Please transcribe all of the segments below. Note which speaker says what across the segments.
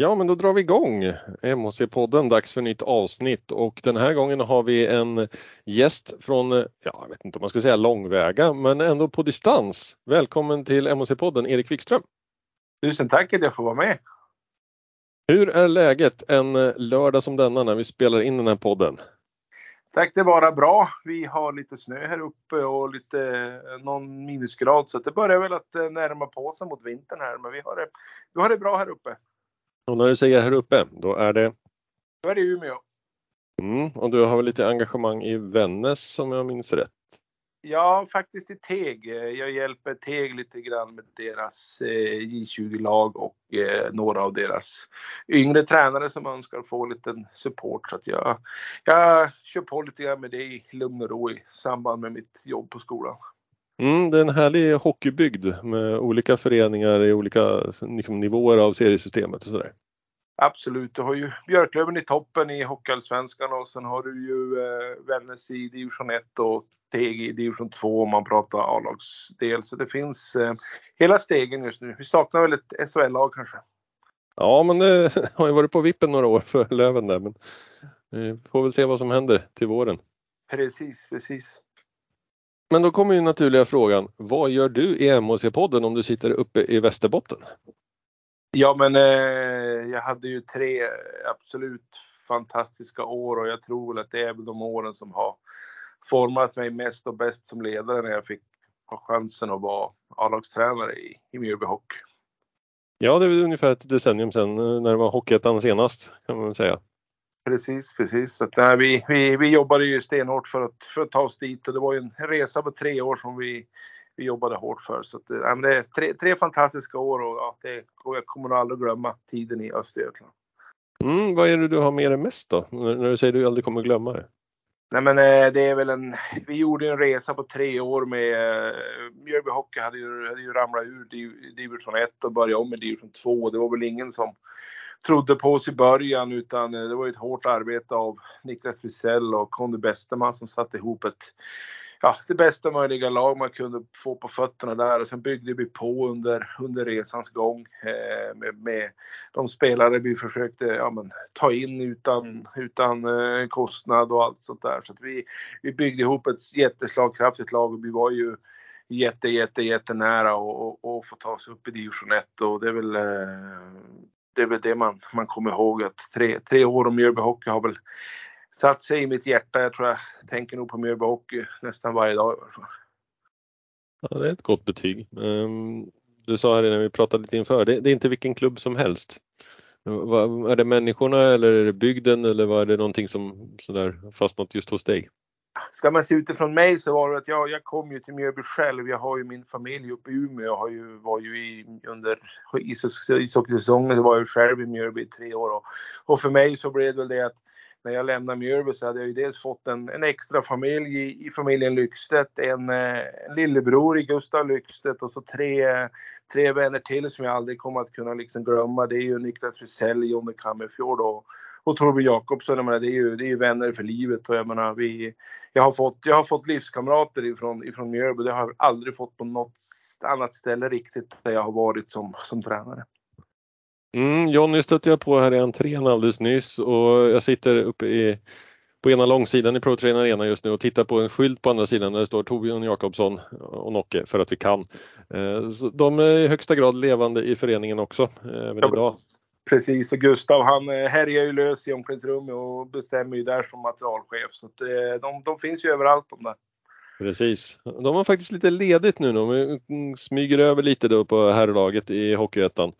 Speaker 1: Ja, men då drar vi igång MHC-podden, dags för nytt avsnitt och den här gången har vi en gäst från, ja, jag vet inte om man ska säga långväga, men ändå på distans. Välkommen till MHC-podden, Erik Wikström.
Speaker 2: Tusen tack att jag får vara med.
Speaker 1: Hur är läget en lördag som denna när vi spelar in den här podden?
Speaker 2: Tack, det är bara bra. Vi har lite snö här uppe och lite någon minusgrad så det börjar väl att närma på sig mot vintern här, men vi har det, vi har det bra här uppe.
Speaker 1: Och när du säger här uppe, då är det?
Speaker 2: Då är det Umeå.
Speaker 1: Mm, och du har väl lite engagemang i Vännäs om jag minns rätt?
Speaker 2: Ja, faktiskt i Teg. Jag hjälper Teg lite grann med deras J20-lag och några av deras yngre tränare som önskar få lite support. Så att jag, jag kör på lite grann med det i lugn och ro i samband med mitt jobb på skolan.
Speaker 1: Mm, det är en härlig hockeybygd med olika föreningar i olika liksom, nivåer av seriesystemet och sådär.
Speaker 2: Absolut, du har ju Björklöven i toppen i Hockeyallsvenskan och sen har du ju eh, Vännäs i division 1 och Teg i division 2 om man pratar A-lagsdel. Så det finns eh, hela stegen just nu. Vi saknar väl ett SHL-lag kanske.
Speaker 1: Ja, men det har ju varit på vippen några år för Löven där, men vi får väl se vad som händer till våren.
Speaker 2: Precis, precis.
Speaker 1: Men då kommer ju naturliga frågan, vad gör du i MHC-podden om du sitter uppe i Västerbotten?
Speaker 2: Ja, men eh, jag hade ju tre absolut fantastiska år och jag tror att det är väl de åren som har format mig mest och bäst som ledare när jag fick ha chansen att vara A-lagstränare i, i Mjölby Hockey.
Speaker 1: Ja, det är ungefär ett decennium sedan när det var Hockeyettan senast kan man säga.
Speaker 2: Precis, precis. Så att, nej, vi, vi, vi jobbade ju stenhårt för att, för att ta oss dit och det var ju en resa på tre år som vi, vi jobbade hårt för. Så att, nej, det är tre, tre fantastiska år och ja, det, och jag kommer nog aldrig glömma tiden i Östergötland.
Speaker 1: Mm, vad är det du har med dig mest då? När du säger att du aldrig kommer glömma det?
Speaker 2: Nej men det är väl en, vi gjorde en resa på tre år med, Mjölby Hockey hade ju, hade ju ramlat ur division 1 och börjat om i division 2. Det var väl ingen som trodde på oss i början utan det var ett hårt arbete av Niklas Wisell och Conny Westerman som satte ihop ett ja, det bästa möjliga lag man kunde få på fötterna där. Och sen byggde vi på under, under resans gång eh, med, med de spelare vi försökte ja, men, ta in utan, utan eh, kostnad och allt sånt där. Så att vi, vi byggde ihop ett jätteslagkraftigt lag och vi var ju jätte, jätte, jättenära och, och, och få ta oss upp i division 1 och det är väl eh, det är väl det man, man kommer ihåg att tre, tre år om Mjölby Hockey har väl satt sig i mitt hjärta. Jag tror jag tänker nog på Mjölby Hockey nästan varje dag i alla fall.
Speaker 1: Ja, det är ett gott betyg. Ehm, du sa här när vi pratade lite inför, det, det är inte vilken klubb som helst. Är det människorna eller är det bygden eller var det någonting som sådär fastnat just hos dig?
Speaker 2: Ska man se utifrån mig så var det att jag, jag kom ju till Mjölby själv. Jag har ju min familj uppe i Umeå. Jag har ju, var ju i, under ishockeysäsongen så var jag själv i Mjölby i tre år. Och, och för mig så blev det väl det att när jag lämnade Mjölby så hade jag ju dels fått en, en extra familj i, i familjen Lyxstedt, en, eh, en lillebror i Gustav Lyxstedt och så tre, tre vänner till som jag aldrig kommer att kunna liksom glömma. Det är ju Niklas Wisell, Jonny Kammerfjord och, och Torbjörn Jakobsson. Jag menar, det, är ju, det är ju vänner för livet och jag menar, vi, jag, har fått, jag har fått livskamrater ifrån, ifrån Mjölby. Det har jag aldrig fått på något annat ställe riktigt där jag har varit som, som tränare.
Speaker 1: Mm, Jonny stötte jag på här i entrén alldeles nyss och jag sitter uppe i, på ena långsidan i ProTrain Arena just nu och tittar på en skylt på andra sidan där det står Torbjörn Jakobsson och Nocke för att vi kan. Eh, så de är i högsta grad levande i föreningen också även ja, idag.
Speaker 2: Precis och Gustav han eh, härjar ju lös i omklädningsrummet och bestämmer ju där som materialchef så att eh, de, de finns ju överallt de där.
Speaker 1: Precis. De har faktiskt lite ledigt nu. De smyger över lite då på herrlaget i Hockeyettan.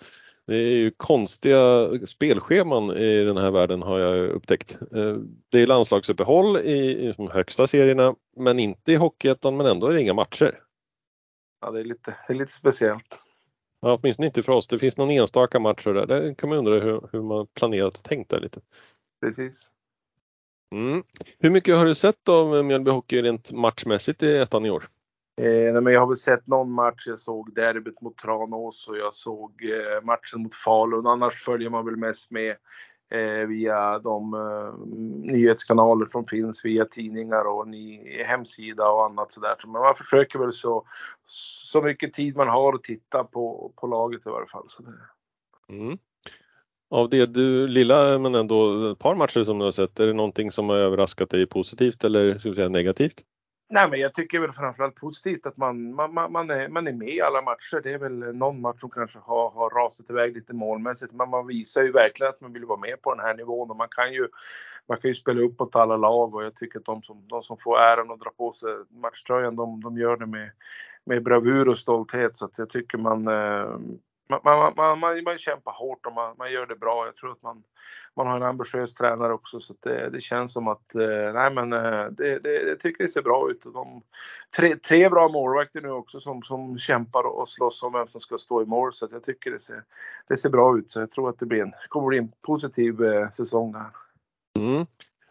Speaker 1: Det är ju konstiga spelscheman i den här världen har jag upptäckt. Eh, det är landslagsuppehåll i, de högsta serierna men inte i Hockeyettan men ändå är det inga matcher.
Speaker 2: Ja, det är lite, det är lite speciellt.
Speaker 1: Ja, åtminstone inte för oss. Det finns någon enstaka match där. Där kan man undra hur, hur man planerat och tänkt där lite.
Speaker 2: Precis.
Speaker 1: Mm. Hur mycket har du sett av Mjölby Hockey rent matchmässigt i ettan i år?
Speaker 2: Eh, men jag har väl sett någon match. Jag såg derbyt mot Tranås och jag såg eh, matchen mot Falun. Annars följer man väl mest med Eh, via de eh, nyhetskanaler som finns via tidningar och ny hemsida och annat sådär. Så man försöker väl så, så mycket tid man har att titta på, på laget i varje fall. Så det...
Speaker 1: mm. Av det du lilla men ändå ett par matcher som du har sett, är det någonting som har överraskat dig positivt eller ska vi säga negativt?
Speaker 2: Nej, men jag tycker väl framförallt positivt att man, man, man, är, man är med i alla matcher. Det är väl eh, någon match som kanske har, har rasat iväg lite målmässigt, men man visar ju verkligen att man vill vara med på den här nivån. Och man kan ju, man kan ju spela uppåt alla lag. Och jag tycker att de som, de som får äran att dra på sig matchtröjan, de, de gör det med, med bravur och stolthet. Så att jag tycker man, eh, man, man, man, man, man kämpar hårt och man, man gör det bra. Jag tror att man, man har en ambitiös tränare också så det, det känns som att eh, nej men eh, det, det, det, jag tycker det ser bra ut. De, tre, tre bra målvakter nu också som, som kämpar och slåss om vem som ska stå i mål så att jag tycker det ser, det ser bra ut. Så jag tror att det blir en, kommer bli en positiv eh, säsong här.
Speaker 1: Mm.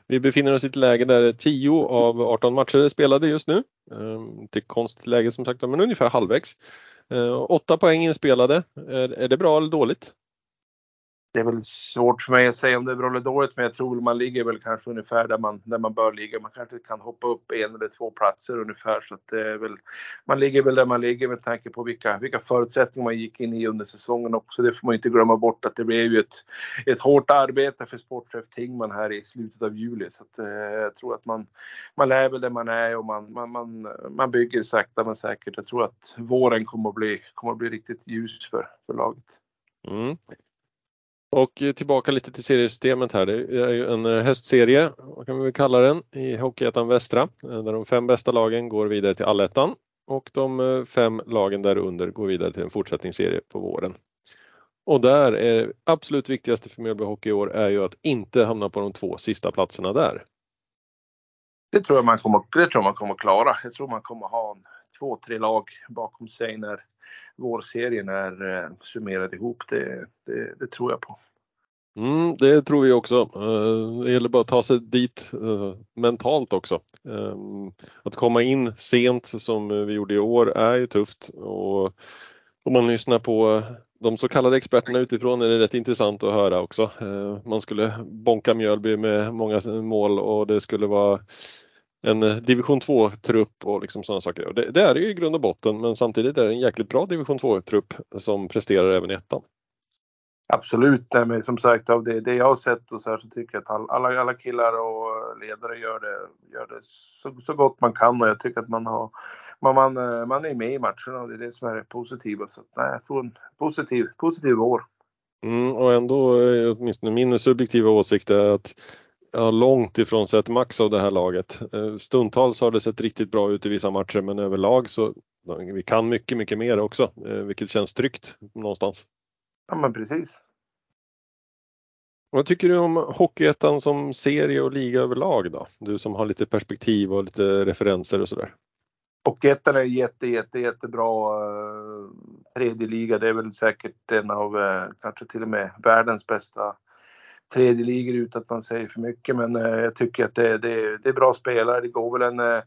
Speaker 1: Vi befinner oss i ett läge där 10 av 18 matcher är spelade just nu. Ehm, Inte konstigt läge som sagt men ungefär halvvägs. Eh, åtta poäng inspelade. Är, det bra eller dåligt?
Speaker 2: Det är väl svårt för mig att säga om det är bra eller dåligt, men jag tror man ligger väl kanske ungefär där man, där man bör ligga. Man kanske kan hoppa upp en eller två platser ungefär så att det är väl, man ligger väl där man ligger med tanke på vilka, vilka förutsättningar man gick in i under säsongen också. Det får man inte glömma bort att det blev ju ett, ett hårt arbete för sportchef Tingman här i slutet av juli så att eh, jag tror att man, man lär väl där man är och man, man, man, man bygger sakta men säkert. Jag tror att våren kommer att bli, kommer att bli riktigt ljus för, för laget.
Speaker 1: Mm. Och tillbaka lite till seriesystemet här. Det är ju en eh, höstserie, vad kan vi väl kalla den, i Hockeyettan Västra eh, där de fem bästa lagen går vidare till allettan och de eh, fem lagen därunder går vidare till en fortsättningsserie på våren. Och där är det absolut viktigaste för Mjölby Hockey i år är ju att inte hamna på de två sista platserna där.
Speaker 2: Det tror jag man kommer, det tror man kommer klara. Jag tror man kommer ha en, två, tre lag bakom sig när vårserien är eh, summerad ihop. Det, det, det tror jag på.
Speaker 1: Mm, det tror vi också. Eh, det gäller bara att ta sig dit eh, mentalt också. Eh, att komma in sent som vi gjorde i år är ju tufft och om man lyssnar på de så kallade experterna utifrån är det rätt intressant att höra också. Man skulle bonka Mjölby med många mål och det skulle vara en eh, division 2-trupp och liksom sådana saker. Det, det, är det ju i grund och botten men samtidigt är det en jäkligt bra division 2-trupp som presterar även i ettan.
Speaker 2: Absolut, men som sagt av det, det jag har sett och så här så tycker jag att alla, alla killar och ledare gör det, gör det så, så gott man kan och jag tycker att man har man, man, eh, man är med i matcherna och det är det som är det positiva. Så nej, jag en positiv, positiv vår.
Speaker 1: Mm, och ändå, åtminstone min subjektiva åsikt är att ja, långt ifrån sett max av det här laget. Eh, stundtals har det sett riktigt bra ut i vissa matcher men överlag så vi kan mycket, mycket mer också, eh, vilket känns tryggt någonstans.
Speaker 2: Ja, men precis.
Speaker 1: Vad tycker du om Hockeyettan som serie och liga överlag då? Du som har lite perspektiv och lite referenser och sådär.
Speaker 2: Hockeyettan är jätte, jätte, jättebra uh, tredje liga. Det är väl säkert en av, kanske till och med världens bästa tredje ligor utan att man säger för mycket. Men eh, jag tycker att det, det, det, är bra spelare. Det går väl en eh,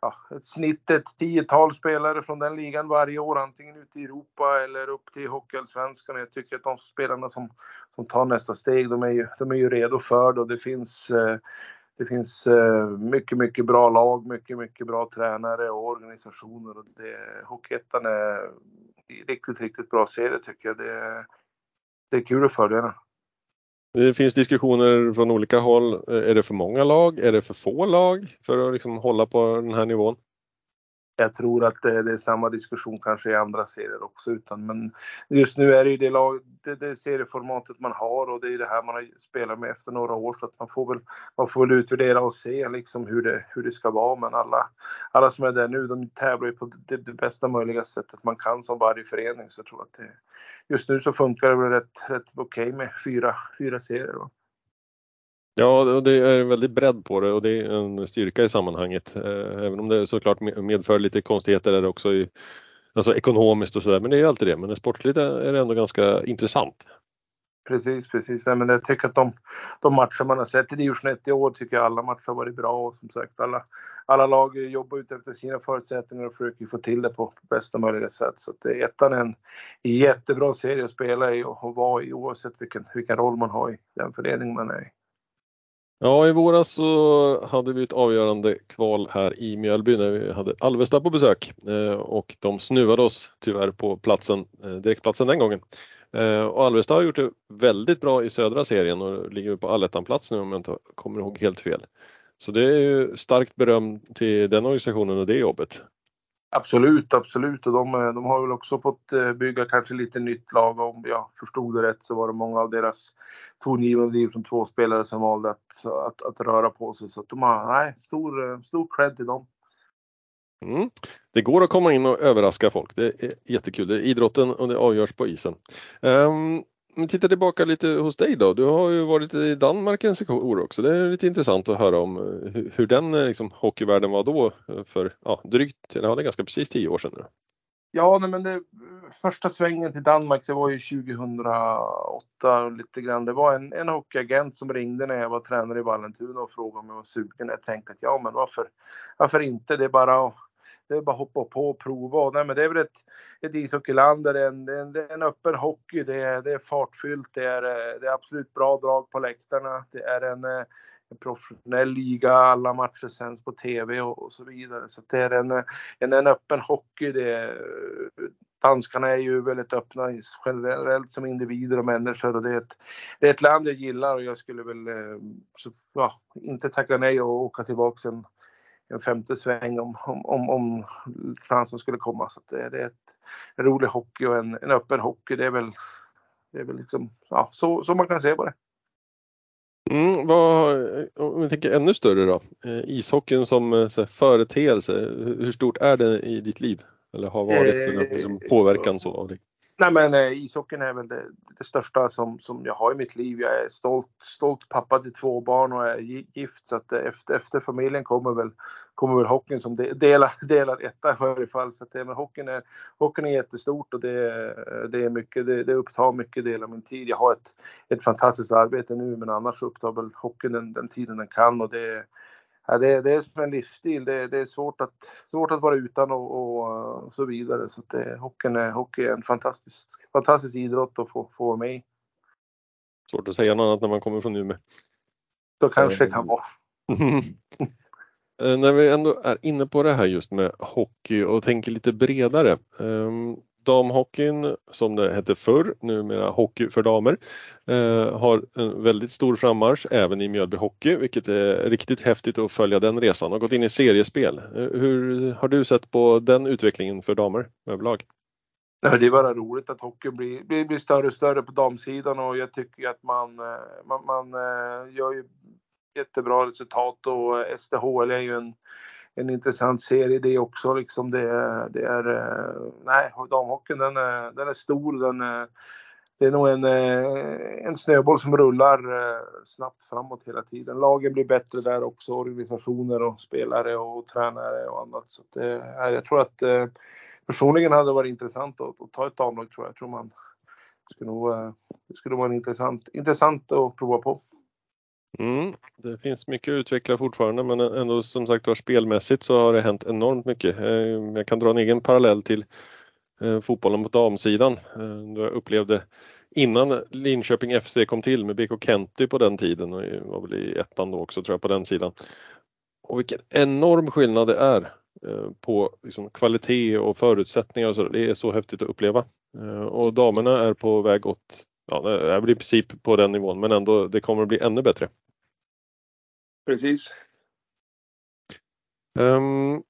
Speaker 2: ja, ett snitt ett tiotal spelare från den ligan varje år, antingen ute i Europa eller upp till Hockeyallsvenskan. Jag tycker att de spelarna som, som tar nästa steg, de är ju, de är ju redo för det och det finns eh, det finns eh, mycket, mycket bra lag, mycket, mycket bra tränare och organisationer. Och det, Hockeyettan är riktigt, riktigt bra serie tycker jag. Det, det är kul att följa den.
Speaker 1: Det finns diskussioner från olika håll. Är det för många lag? Är det för få lag för att liksom hålla på den här nivån?
Speaker 2: Jag tror att det, är samma diskussion kanske i andra serier också. Utan, men just nu är det ju det, lag, det, det serieformatet man har och det är det här man har spelat med efter några år. Så att man får väl, man får väl utvärdera och se liksom hur, det, hur det ska vara. Men alla, alla som är där nu de tävlar ju på det, det bästa möjliga sättet man kan som varje förening. Så jag tror att det, just nu så funkar det väl rätt, rätt okej okay med fyra, fyra serier. Då.
Speaker 1: Ja, det är en väldig bredd på det och det är en styrka i sammanhanget. Eh, även om det såklart medför lite konstigheter där också i, alltså ekonomiskt och sådär. Men det är ju alltid det. Men sportligt är det ändå ganska intressant.
Speaker 2: Precis, precis. men jag tycker att de, de matcher man har sett i division 1 i år tycker jag alla matcher har varit bra och som sagt alla, alla lag jobbar ut efter sina förutsättningar och försöker få till det på bästa möjliga sätt. Så att ettan är en jättebra serie att spela i och vara i oavsett vilken, vilken roll man har i den förening man är i.
Speaker 1: Ja, i våras så hade vi ett avgörande kval här i Mjölby när vi hade Alvesta på besök eh, och de snuvade oss tyvärr på platsen, eh, direktplatsen den gången. Eh, och Alvesta har gjort det väldigt bra i södra serien och ligger på allettanplats nu om jag inte kommer ihåg helt fel. Så det är ju starkt beröm till den organisationen och det jobbet.
Speaker 2: Absolut, absolut. Och de, eh, de har väl också fått eh, bygga kanske lite nytt lag. Om jag förstod det rätt så var det många av deras tongivande liv som två spelare som valde att, att, att röra på sig. Så att de har, nej, stor, eh, stor cred till dem.
Speaker 1: Mm. Det går att komma in och överraska folk. Det är jättekul. Det är idrotten och det avgörs på isen. Um, men titta tillbaka lite hos dig då. Du har ju varit i Danmark en sekund också. Det är lite intressant att höra om eh, hur, hur den eh, liksom, hockeyvärlden var då eh, för ja, drygt, eller ja, det är ganska precis tio år sedan nu.
Speaker 2: Ja, nej, men det, första svängen till Danmark det var ju 2008 lite grann. Det var en, en hockeyagent som ringde när jag var tränare i Vallentuna och frågade om jag var sugen. Jag tänkte att ja, men varför, varför inte? Det är bara att det är bara att hoppa på och prova. Nej, men det är väl ett, ett ishockeyland där det är en, en, en öppen hockey. Det är, det är fartfyllt. Det är, eh, det är absolut bra drag på läktarna. Det är en, eh, en professionell liga. Alla matcher sänds på TV och, och så vidare. Så det är en, en, en öppen hockey. Det är, eh, danskarna är ju väldigt öppna generellt som individer och människor och det är ett, det är ett land jag gillar och jag skulle väl så, ja, inte tacka nej och åka tillbaka en, en femte sväng om, om, om, om chansen skulle komma. Så det, det, är ett, en rolig hockey och en, en öppen hockey. Det är väl, det är väl liksom, ja, så, så man kan se på det.
Speaker 1: Mm, vad, om vi tänker ännu större då, eh, ishockeyn som eh, så, företeelse, hur stort är det i ditt liv? Eller har varit eh, liksom, påverkan så av det?
Speaker 2: Nej men eh, ishockeyn är väl det, det, största som, som jag har i mitt liv. Jag är stolt, stolt pappa till två barn och är gift så att eh, efter, efter familjen kommer väl, kommer väl hockeyn som delar, delar etta i varje fall. Så att det, men hockeyn, är, hockeyn är jättestort och det, eh, det, är mycket, det, det upptar mycket del av min tid. Jag har ett, ett fantastiskt arbete nu men annars upptar väl hockeyn den, den tiden den kan och det ja, det, det är som en livsstil. Det, det, är svårt att, svårt att vara utan och, och, så vidare. Så det, hockeyn är, hockey är en fantastisk, fantastisk idrott att få, få vara med i.
Speaker 1: Svårt att säga något annat när man kommer från Umeå.
Speaker 2: Så kanske det kan vara.
Speaker 1: Eh, när vi ändå är inne på det här just med hockey och tänker lite bredare. Ehm, damhockeyn, som det hette förr, numera hockey för damer, eh, har en väldigt stor frammarsch även i Mjölby Hockey, vilket är riktigt häftigt att följa den resan och gått in i seriespel. Eh, hur har du sett på den utvecklingen för damer överlag?
Speaker 2: Det är bara roligt att hockeyn blir, blir, blir större och större på damsidan och jag tycker att man, eh, man, man eh, gör ju jättebra resultat och SDHL är ju en en intressant serie det också. Liksom det, det är, eh, nej, damhockeyn den är, den är stor. Den är, det är nog en, eh, en snöboll som rullar snabbt framåt hela tiden. Lagen blir bättre där också, organisationer och spelare och tränare och annat. Så det, jag tror att personligen hade det varit intressant att, att ta ett damlag tror jag. jag tror man skulle nog, det skulle vara intressant, intressant att prova på.
Speaker 1: Mm, det finns mycket att utveckla fortfarande men ändå som sagt var spelmässigt så har det hänt enormt mycket. Eh, jag kan dra en egen parallell till eh, fotbollen på damsidan. Eh, jag upplevde innan Linköping FC kom till med BK Kenty på den tiden och var väl i ettan då också tror jag på den sidan. Och vilken enorm skillnad det är på liksom kvalitet och förutsättningar och så. Det är så häftigt att uppleva. Och damerna är på väg åt ja, det väl i princip på den nivån men ändå det kommer att bli ännu bättre.
Speaker 2: Precis.
Speaker 1: Um,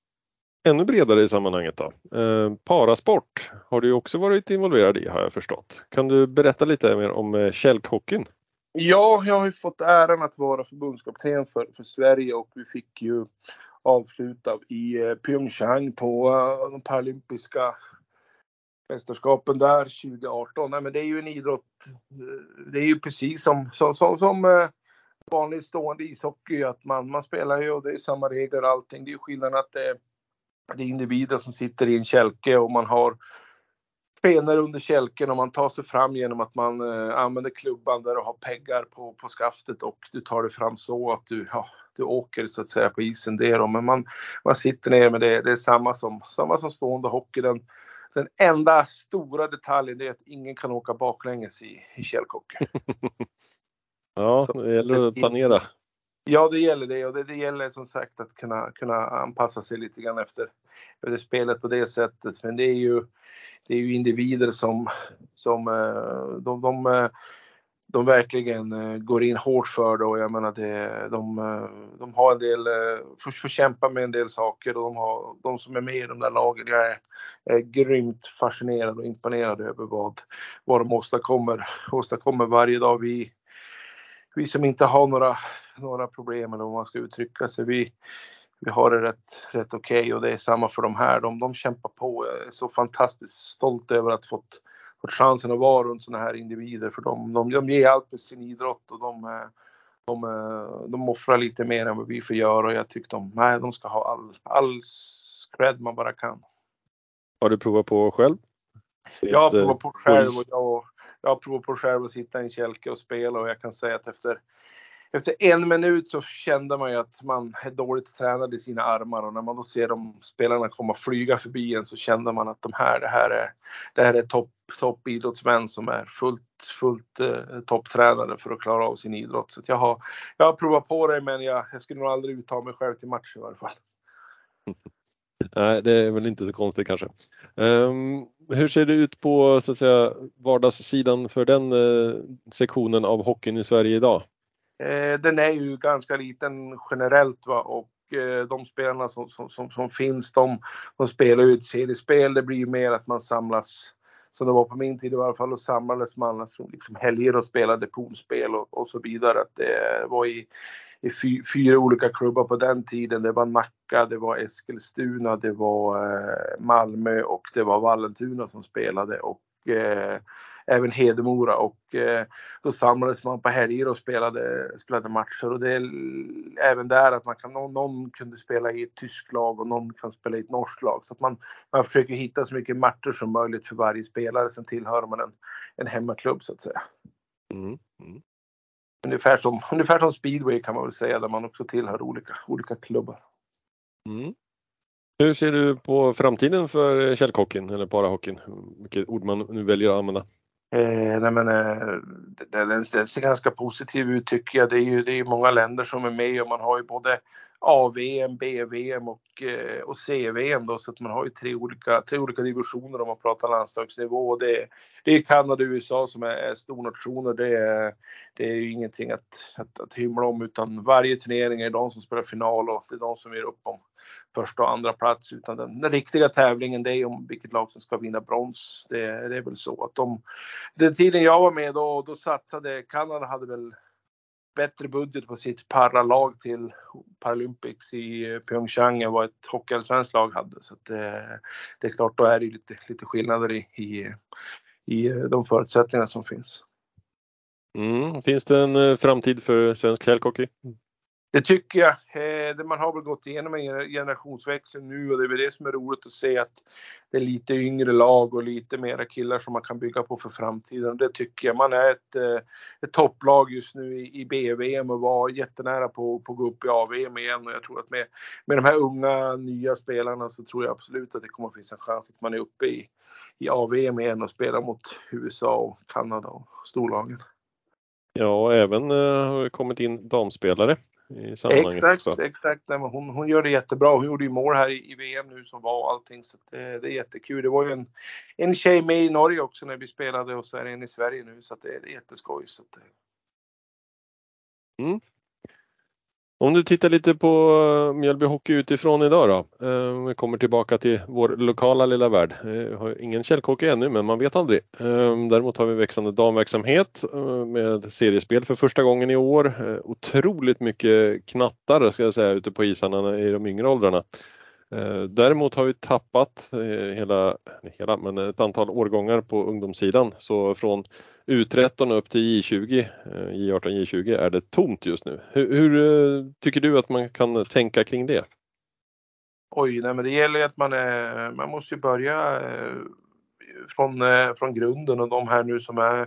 Speaker 1: ännu bredare i sammanhanget då. Uh, parasport har du också varit involverad i har jag förstått. Kan du berätta lite mer om uh, kälkhockeyn?
Speaker 2: Ja, jag har ju fått äran att vara förbundskapten för, för Sverige och vi fick ju avsluta i uh, Pyeongchang på uh, de paralympiska mästerskapen där 2018. Nej, men det är ju en idrott. Eh, det är ju precis som, som, som, som eh, vanlig stående ishockey att man, man spelar ju och det är samma regler allting. Det är ju skillnaden att det, det är individer som sitter i en kälke och man har spenar under kälken och man tar sig fram genom att man eh, använder klubban där och har peggar på, på skaftet och du tar dig fram så att du, ja, du åker så att säga på isen det då. Men man, man sitter ner med det. Det är samma som, samma som stående hockey. Den, den enda stora detaljen är att ingen kan åka baklänges i, i källkock.
Speaker 1: ja, så, det gäller att planera.
Speaker 2: Ja, det gäller det och det, det gäller som sagt att kunna, kunna anpassa sig lite grann efter, efter spelet på det sättet. Men det är ju, det är ju individer som, som eh, de, de, eh, de verkligen eh, går in hårt för det och jag menar det, de, eh, de har en del, eh, får, får kämpa med en del saker och de, har, de som är med i de där lagen, jag är, är grymt fascinerad och imponerad över vad, vad de åstadkommer, åstadkommer varje dag. Vi, vi som inte har några, några problem eller vad man ska uttrycka sig, vi, vi har det rätt, rätt okej okay och det är samma för de här. De, de kämpar på. Jag är så fantastiskt stolt över att fått, fått chansen att vara runt sådana här individer för de, de, de ger allt med sin idrott och de, de, de offrar lite mer än vad vi får göra och jag tycker de, nej, de ska ha all, all cred man bara kan.
Speaker 1: Har du provat på själv?
Speaker 2: Jag har provat på själv och jag, jag har provat på själv att sitta i en kälke och spela och jag kan säga att efter efter en minut så kände man ju att man är dåligt tränad i sina armar och när man då ser de spelarna komma flyga förbi en så kände man att de här, det här är, det här är topp top idrottsmän som är fullt, fullt eh, topptränade för att klara av sin idrott. Så jag, har, jag har provat på det men jag, jag skulle nog aldrig uttala mig själv till match i varje fall.
Speaker 1: Nej, det är väl inte så konstigt kanske. Um, hur ser det ut på så att säga, vardagssidan för den uh, sektionen av hockeyn i Sverige idag?
Speaker 2: Eh, den är ju ganska liten generellt va? och eh, de spelarna som, som, som, som, finns de, de spelar ju ett seriespel. Det blir ju mer att man samlas som det var på min tid i alla fall och samlades man alltså liksom helger och spelade poolspel och, och så vidare. Att det var i, i fy, fyra olika klubbar på den tiden. Det var Nacka, det var Eskilstuna, det var eh, Malmö och det var Vallentuna som spelade och eh, även Hedemora och eh, då samlades man på helger och spelade, spelade matcher och det är även där att man kan, någon, någon kunde spela i ett tyskt lag och någon kan spela i ett norskt lag så att man, man försöker hitta så mycket matcher som möjligt för varje spelare. Sen tillhör man en, en hemmaklubb så att säga. Mm. Mm. Ungefär, som, ungefär som speedway kan man väl säga där man också tillhör olika, olika klubbar.
Speaker 1: Mm. Hur ser du på framtiden för källhockeyn eller parahockeyn? Vilket ord man nu väljer att använda.
Speaker 2: Eh, nej men, eh, den, den ser ganska positiv ut tycker jag. Det är ju det är många länder som är med och man har ju både A-VM, B-VM och, eh, och C-VM då så att man har ju tre olika, tre olika divisioner om man pratar landslagsnivå. Det, det är Kanada och USA som är, är stornationer. Det är, det är ju ingenting att, att, att hymla om utan varje turnering är de som spelar final och det är de som ger upp om första och andra plats utan den, den riktiga tävlingen det är om vilket lag som ska vinna brons. Det, det är väl så att de, den tiden jag var med då, då satsade Kanada hade väl bättre budget på sitt paralag till Paralympics i eh, Pyeongchang än vad ett hockeyallsvenskt lag hade. Så det, eh, det, är klart, då är det lite, lite skillnader i, i, i eh, de förutsättningar som finns.
Speaker 1: Mm. Finns det en framtid för svensk helghockey?
Speaker 2: Det tycker jag. Eh, man har väl gått igenom en generationsväxling nu och det är väl det som är roligt att se att det är lite yngre lag och lite mera killar som man kan bygga på för framtiden. Det tycker jag. Man är ett, eh, ett topplag just nu i, i BVM och var jättenära på, på att gå upp i AVM igen och jag tror att med, med de här unga nya spelarna så tror jag absolut att det kommer att finnas en chans att man är uppe i, i AVM igen och spelar mot USA och Kanada och storlagen.
Speaker 1: Ja, och även eh, har har kommit in damspelare i sammanhanget.
Speaker 2: Exakt, också. exakt. Hon, hon gör det jättebra. Hon gjorde ju mål här i, i VM nu som var och allting så det, det, är jättekul. Det var ju en, en tjej med i Norge också när vi spelade och så är det en i Sverige nu så det, det är jätteskoj. Så att,
Speaker 1: mm. Om du tittar lite på eh, Mjölby Hockey utifrån idag då. Eh, vi kommer tillbaka till vår lokala lilla värld. Vi har ingen källhockey ännu men man vet aldrig. Däremot har vi växande damverksamhet med seriespel för första gången i år. Otroligt mycket knattar ska jag säga ute på isarna i de yngre åldrarna. Eh, däremot har vi tappat eh, hela, hela men ett antal årgångar på ungdomssidan så från U13 upp till J20, J18, J20 är det tomt just nu. Hur, hur, tycker du att man kan tänka kring det?
Speaker 2: Oj, nej men det gäller ju att man, är, man måste ju börja från, från grunden och de här nu som är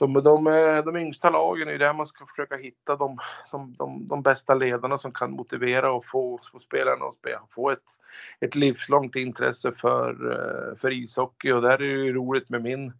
Speaker 2: de, de, eh, de yngsta lagen är där man ska försöka hitta de, de, de, de bästa ledarna som kan motivera och få, få spelarna att få ett, ett livslångt intresse för, eh, för ishockey. Och där är det ju roligt med min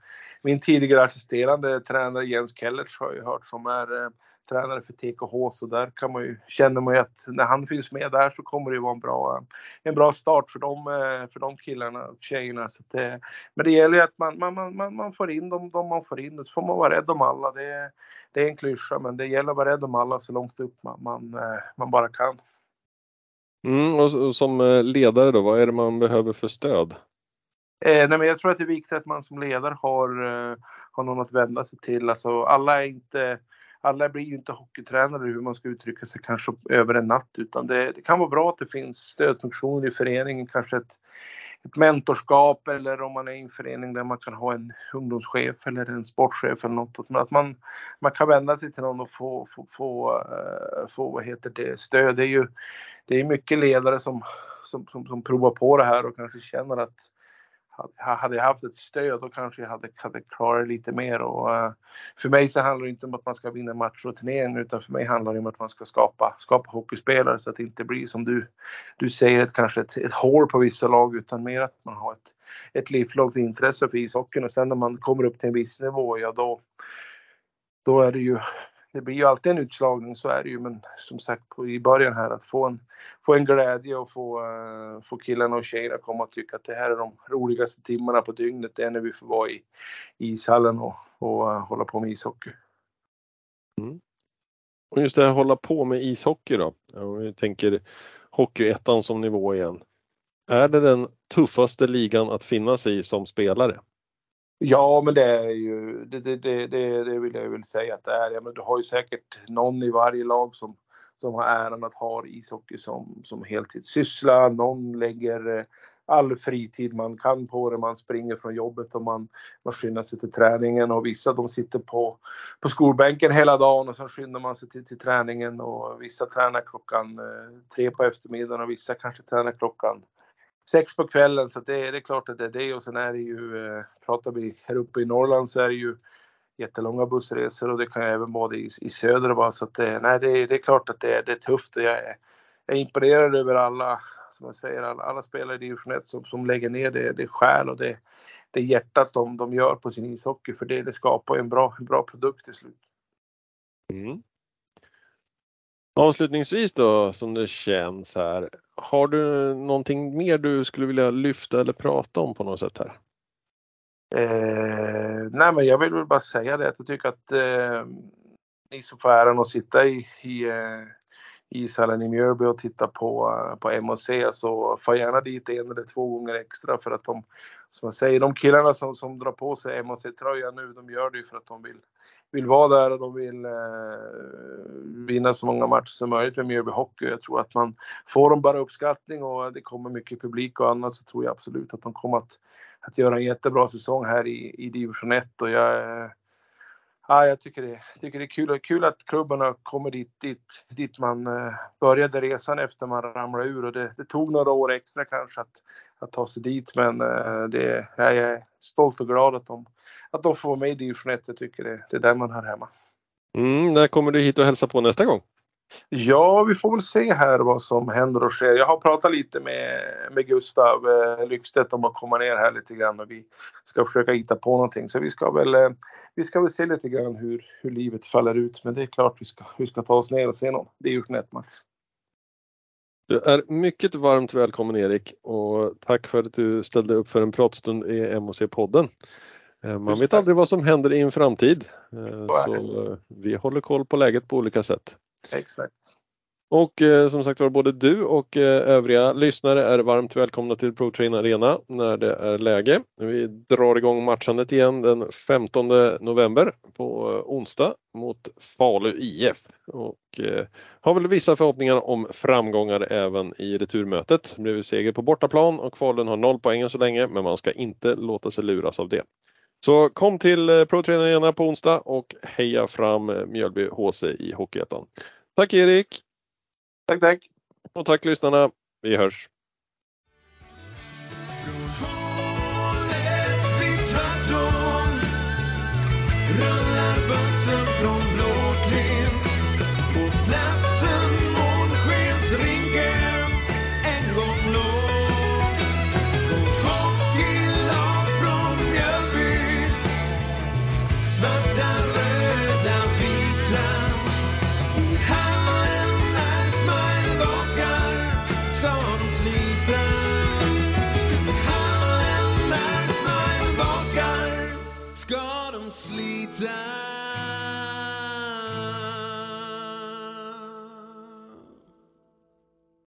Speaker 2: min tidigare assisterande tränare Jens Kellerts har jag hört som är eh, tränare för TKH så där kan man ju, känner man ju att när han finns med där så kommer det ju vara en bra, en bra start för de, för de killarna och tjejerna. Så det, men det gäller ju att man, man, man, man får in dem, de man får in. Så får man vara rädd om alla. Det, det är en klyscha men det gäller att vara rädd om alla så långt upp man, man, man bara kan.
Speaker 1: Mm, och som ledare då, vad är det man behöver för stöd?
Speaker 2: Eh, nej, men jag tror att det är viktigt att man som ledare har, eh, har någon att vända sig till. Alltså, alla, är inte, alla blir ju inte hockeytränare hur man ska uttrycka sig kanske över en natt utan det, det kan vara bra att det finns stödfunktioner i föreningen, kanske ett, ett mentorskap eller om man är i en förening där man kan ha en ungdomschef eller en sportchef eller något. Men Att man, man kan vända sig till någon och få, få, få, eh, få vad heter det, stöd. Det är ju det är mycket ledare som, som, som, som provar på det här och kanske känner att hade jag haft ett stöd då kanske jag hade, hade klarat lite mer. Och, uh, för mig så handlar det inte om att man ska vinna matcher och turneringar utan för mig handlar det om att man ska skapa, skapa hockeyspelare så att det inte blir som du, du säger ett, kanske ett, ett hål på vissa lag utan mer att man har ett, ett livslångt intresse för ishockeyn och sen när man kommer upp till en viss nivå ja då, då är det ju det blir ju alltid en utslagning, så är det ju. Men som sagt på, i början här att få en, få en glädje och få, uh, få killarna och tjejerna komma och tycka att det här är de roligaste timmarna på dygnet. Det är när vi får vara i, i ishallen och, och uh, hålla på med ishockey.
Speaker 1: Mm. Och just det här hålla på med ishockey då. Om vi tänker Hockeyettan som nivå igen. Är det den tuffaste ligan att finnas i som spelare?
Speaker 2: Ja, men det är ju, det, det, det, det, vill jag väl säga att det är. Ja, men du har ju säkert någon i varje lag som, som har äran att ha ishockey som, som heltidssyssla. Någon lägger eh, all fritid man kan på det. Man springer från jobbet och man, man skyndar sig till träningen och vissa de sitter på, på skolbänken hela dagen och så skyndar man sig till, till träningen och vissa tränar klockan eh, tre på eftermiddagen och vissa kanske tränar klockan sex på kvällen så det, det, är klart att det är det och sen är det ju, eh, pratar vi här uppe i Norrland så är det ju jättelånga bussresor och det kan jag även vara i, i söder bara så att det, nej det, det är klart att det, det är tufft och jag är, jag är imponerad över alla, som jag säger, alla, alla spelare i division 1 som, som lägger ner det, det själ och det, det hjärtat de, de gör på sin ishockey för det, det skapar en bra, en bra produkt till slut.
Speaker 1: Mm. Avslutningsvis då som det känns här. Har du någonting mer du skulle vilja lyfta eller prata om på något sätt här?
Speaker 2: Eh, nej men jag vill väl bara säga det att jag tycker att eh, ni som får äran att sitta i, i eh, ishallen i Mjölby och titta på, på MHC så alltså, far gärna dit en eller två gånger extra för att de, som jag säger, de killarna som, som drar på sig MHC-tröjan nu, de gör det ju för att de vill vill vara där och de vill eh, vinna så många matcher som möjligt med Mjölby Hockey. Jag tror att man får dem bara uppskattning och det kommer mycket publik och annat så tror jag absolut att de kommer att, att göra en jättebra säsong här i, i division 1 och jag eh, Ja, jag tycker det, tycker det är kul, kul att klubbarna kommer dit, dit, dit man eh, började resan efter man ramlade ur och det, det, tog några år extra kanske att, att ta sig dit men eh, det, jag är stolt och glad att de, att de får vara med i division 1. Jag tycker det, det är där man hör hemma.
Speaker 1: Mm, när kommer du hit och hälsa på nästa gång?
Speaker 2: Ja, vi får väl se här vad som händer och sker. Jag har pratat lite med, med Gustav eh, Lyckstedt om att komma ner här lite grann och vi ska försöka hitta på någonting. Så vi ska väl, eh, vi ska väl se lite grann hur, hur livet faller ut. Men det är klart vi ska, vi ska ta oss ner och se någon. Det är ju ett match.
Speaker 1: Du är mycket varmt välkommen Erik och tack för att du ställde upp för en pratstund i MHC-podden. Eh, man vet aldrig vad som händer i en framtid. Eh, så eh, vi håller koll på läget på olika sätt.
Speaker 2: Exakt.
Speaker 1: Och eh, som sagt var både du och eh, övriga lyssnare är varmt välkomna till ProTrain Arena när det är läge. Vi drar igång matchandet igen den 15 november på eh, onsdag mot Falu IF och eh, har väl vissa förhoppningar om framgångar även i returmötet. Det blev seger på bortaplan och Falun har noll poäng så länge men man ska inte låta sig luras av det. Så kom till eh, ProTrain Arena på onsdag och heja fram eh, Mjölby HC i Hockeyettan. Tack Erik!
Speaker 2: Tack, tack!
Speaker 1: Och tack lyssnarna. Vi hörs!